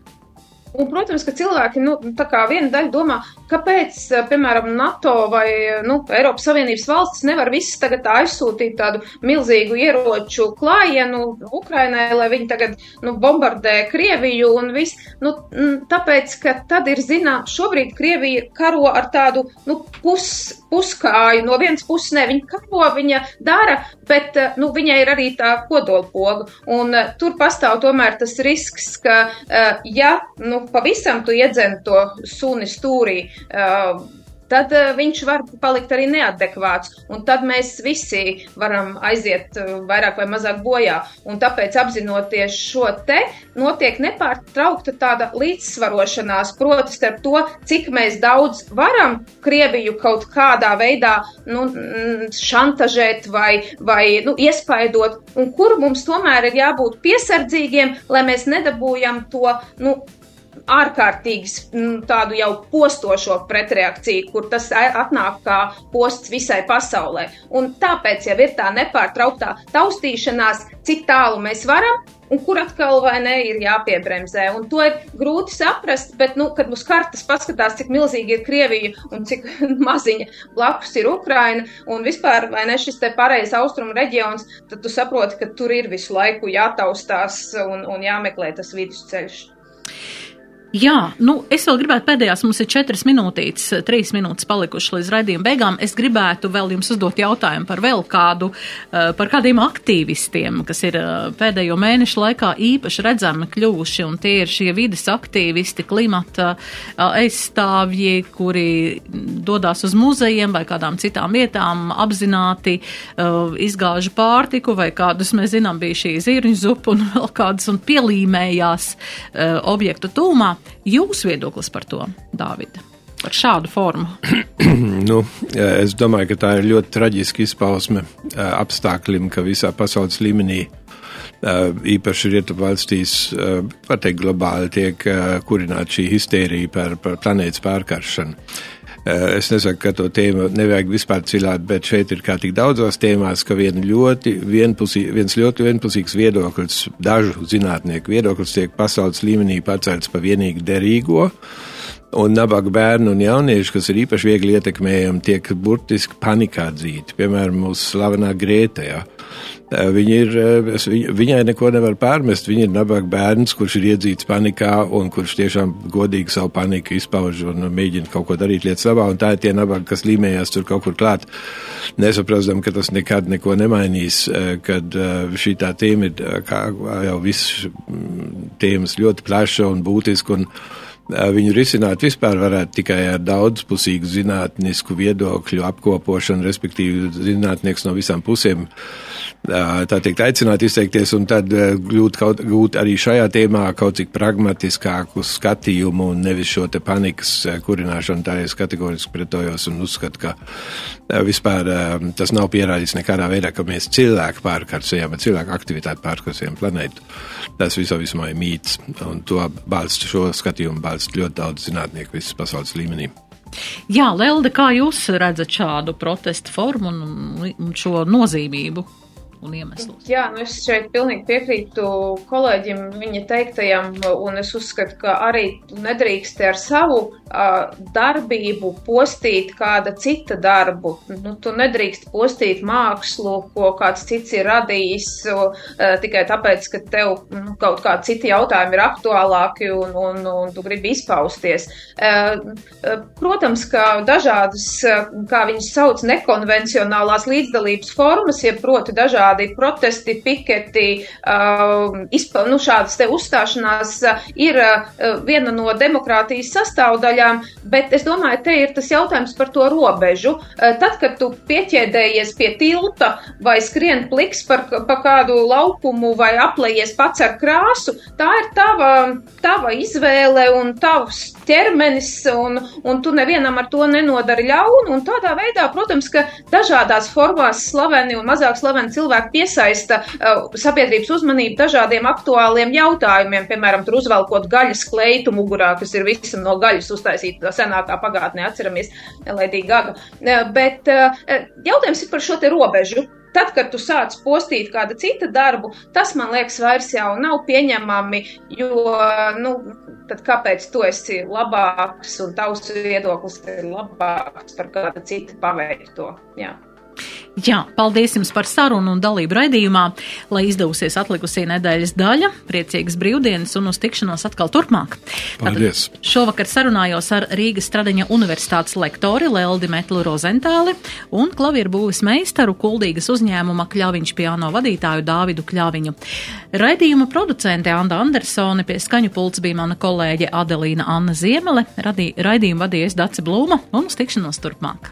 Speaker 2: Un, protams, ka cilvēki, nu, tā kā viena daļa domā, kāpēc, eh, piemēram, NATO vai nu, Eiropas Savienības valstis nevar visas tagad aizsūtīt tādu milzīgu ieroču klājienu Ukrainai, lai viņi tagad nu, bombardē Krieviju un viss. Nu, tāpēc, ka tad ir zinām, šobrīd Krievija karo ar tādu nu, pus, puskāju. No vienas puses, ne, viņa karo, viņa dara, bet eh, nu, viņai ir arī tā kodolpoga. Un uh, tur pastāv tomēr tas risks, ka, uh, ja, nu, pavisam tu iedzen to suni stūrī, tad uh, viņš var palikt arī neadekvāts. Un tad mēs visi varam aiziet uh, vairāk vai mazāk bojā. Un tāpēc, apzinoties šo te, notiek nepārtraukta tāda līdzsvarošanās, proti, starp to, cik mēs daudz varam Krieviju kaut kādā veidā nu, šantažēt vai, vai nu, iespaidot, un kur mums tomēr ir jābūt piesardzīgiem, lai mēs nedabūjam to. Nu, ārkārtīgi mm, tādu jau postošo pretreakciju, kur tas atnāk kā posts visai pasaulē. Un tāpēc jau ir tā nepārtrauktā taustīšanās, cik tālu mēs varam. Un kur atkal vai ne ir jāpiebremzē. Un to ir grūti saprast, bet, nu, kad uz kartes paskatās, cik milzīgi ir Krievija un cik maziņa blakus ir Ukraina un vispār, vai ne šis te pareizs austrumu reģions, tad tu saproti, ka tur ir visu laiku jātaustās un, un jāmeklē tas vidusceļš.
Speaker 1: Jā, nu, es vēl gribētu pēdējās, mums ir četras minūtītes, trīs minūtes palikušas līdz raidījuma beigām. Es gribētu vēl jums uzdot jautājumu par vēl kādu, eh, par kādiem aktīvistiem, kas ir eh, pēdējo mēnešu laikā īpaši redzami kļuvuši, un tie ir šie vides aktīvisti, klimata eh, aizstāvji, kuri dodās uz muzejiem vai kādām citām vietām, apzināti izgāžu pārtiku vai kādus, mēs zinām, bija šī zirņu zupa un vēl kādas un pielīmējās objektu tūmā. Jūsu viedoklis par to, Dāvida? Par šādu formu?
Speaker 3: nu, es domāju, ka tā ir ļoti traģiska izpausme apstākļiem, ka visā pasaules līmenī īpaši rietumu valstīs, var teikt, globāli tiek kurināta šī histērija par, par planētas pārkaršanu. Es nesaku, ka to tēmu nevajag vispār cilāt, bet šeit ir kā tik daudzos tēmās, ka vien ļoti vienpusī, viens ļoti vienpusīgs viedoklis, dažu zinātnieku viedoklis tiek pasaules līmenī pacelts pa vienīgi derīgo. Un nabaga bērni un jaunieši, kas ir īpaši viegli ietekmējami, tiek burtiski panikā dzīti. Piemēram, mūsu slavenā Grēta. Ja. Viņa ir, viņai neko nevar pārmest. Viņa ir nabaga bērns, kurš ir iedzīts panikā un kurš tiešām godīgi savu paniku izpauž un mēģina kaut ko darīt lietas labā. Un tā ir tie nabaga, kas līmējās tur kaut kur klāt, nesaprastam, ka tas nekad neko nemainīs, kad šī tā tēma ir, kā jau viss tēmas ļoti plaša un būtiska. Un, Viņu risināt vispār varētu tikai ar daudzpusīgu zinātnisku viedokļu apkopošanu, respektīvi zinātnieks no visām pusēm tā teikt, aicināt izteikties un tad gūt, kaut, gūt arī šajā tēmā kaut cik pragmatiskāku skatījumu un nevis šo te panikas kurināšanu. Tā es kategoriski pretojos un uzskatu, ka vispār tas nav pierādīts nekādā veidā, ka mēs cilvēku pārkarsējam, cilvēku aktivitāti pārkarsējam planētu. Tas visā vismā ir mīts un to balsta šo skatījumu balsta ļoti daudz zinātnieku visas pasaules līmenī.
Speaker 1: Jā, Lelde, kā jūs redzat šādu protestu formu un šo nozīmību? Un iemeslus.
Speaker 2: Jā, nu es šeit pilnīgi piekrītu kolēģim viņa teiktajam, un es uzskatu, ka arī tu nedrīksti ar savu uh, darbību postīt kāda cita darbu. Nu, tu nedrīkst postīt mākslu, ko kāds cits ir radījis, uh, tikai tāpēc, ka tev nu, kaut kādi citi jautājumi ir aktuālāki un, un, un tu gribi izpausties. Uh, protams, ka dažādas, kā viņas sauc, nekonvencionālās līdzdalības formas, ja proti dažādi dažādi protesti, piketi, uh, izpa, nu, šādas te uzstāšanās uh, ir uh, viena no demokrātijas sastāvdaļām, bet es domāju, te ir tas jautājums par to robežu. Uh, tad, kad tu pieķēdējies pie tilta vai skrien pliks par, pa kādu laukumu vai aplējies pats ar krāsu, tā ir tava, tava izvēle un tavs ķermenis, un, un tu nevienam ar to nenodari ļaunu, un tādā veidā, protams, ka dažādās formās slaveni un mazāk slaveni cilvēki cilvēki piesaista uh, sabiedrības uzmanību dažādiem aktuāliem jautājumiem, piemēram, tur uzvelkot gaļas kleitu mugurā, kas ir visam no gaļas uztaisīta senākā pagātnē, atceramies Lady Gaga. Uh, bet uh, jautājums ir par šo te robežu. Tad, kad tu sāc postīt kādu citu darbu, tas man liekas, vairs jau nav pieņemami, jo, nu, tad kāpēc tu esi labāks un tavs viedoklis ir labāks par kādu citu paveikto? Jā.
Speaker 1: Jā, paldies jums par sarunu un dalību raidījumā, lai izdevusies atlikusī nedēļas daļa, priecīgas brīvdienas un uz tikšanos atkal turpmāk.
Speaker 3: Paldies!
Speaker 1: Tātad šovakar sarunājos ar Rīgas Stradiņa universitātes lektori Leldi Metlu Rozentāli un klavieru būvis meistaru Kuldīgas uzņēmuma Kļaviņš piano vadītāju Dāvidu Kļaviņu. Raidījuma producente Anda Andersone pie skaņu pults bija mana kolēģe Adelīna Anna Ziemele, radī, raidījumu vadījies Dace Blūma un uz tikšanos turpmāk.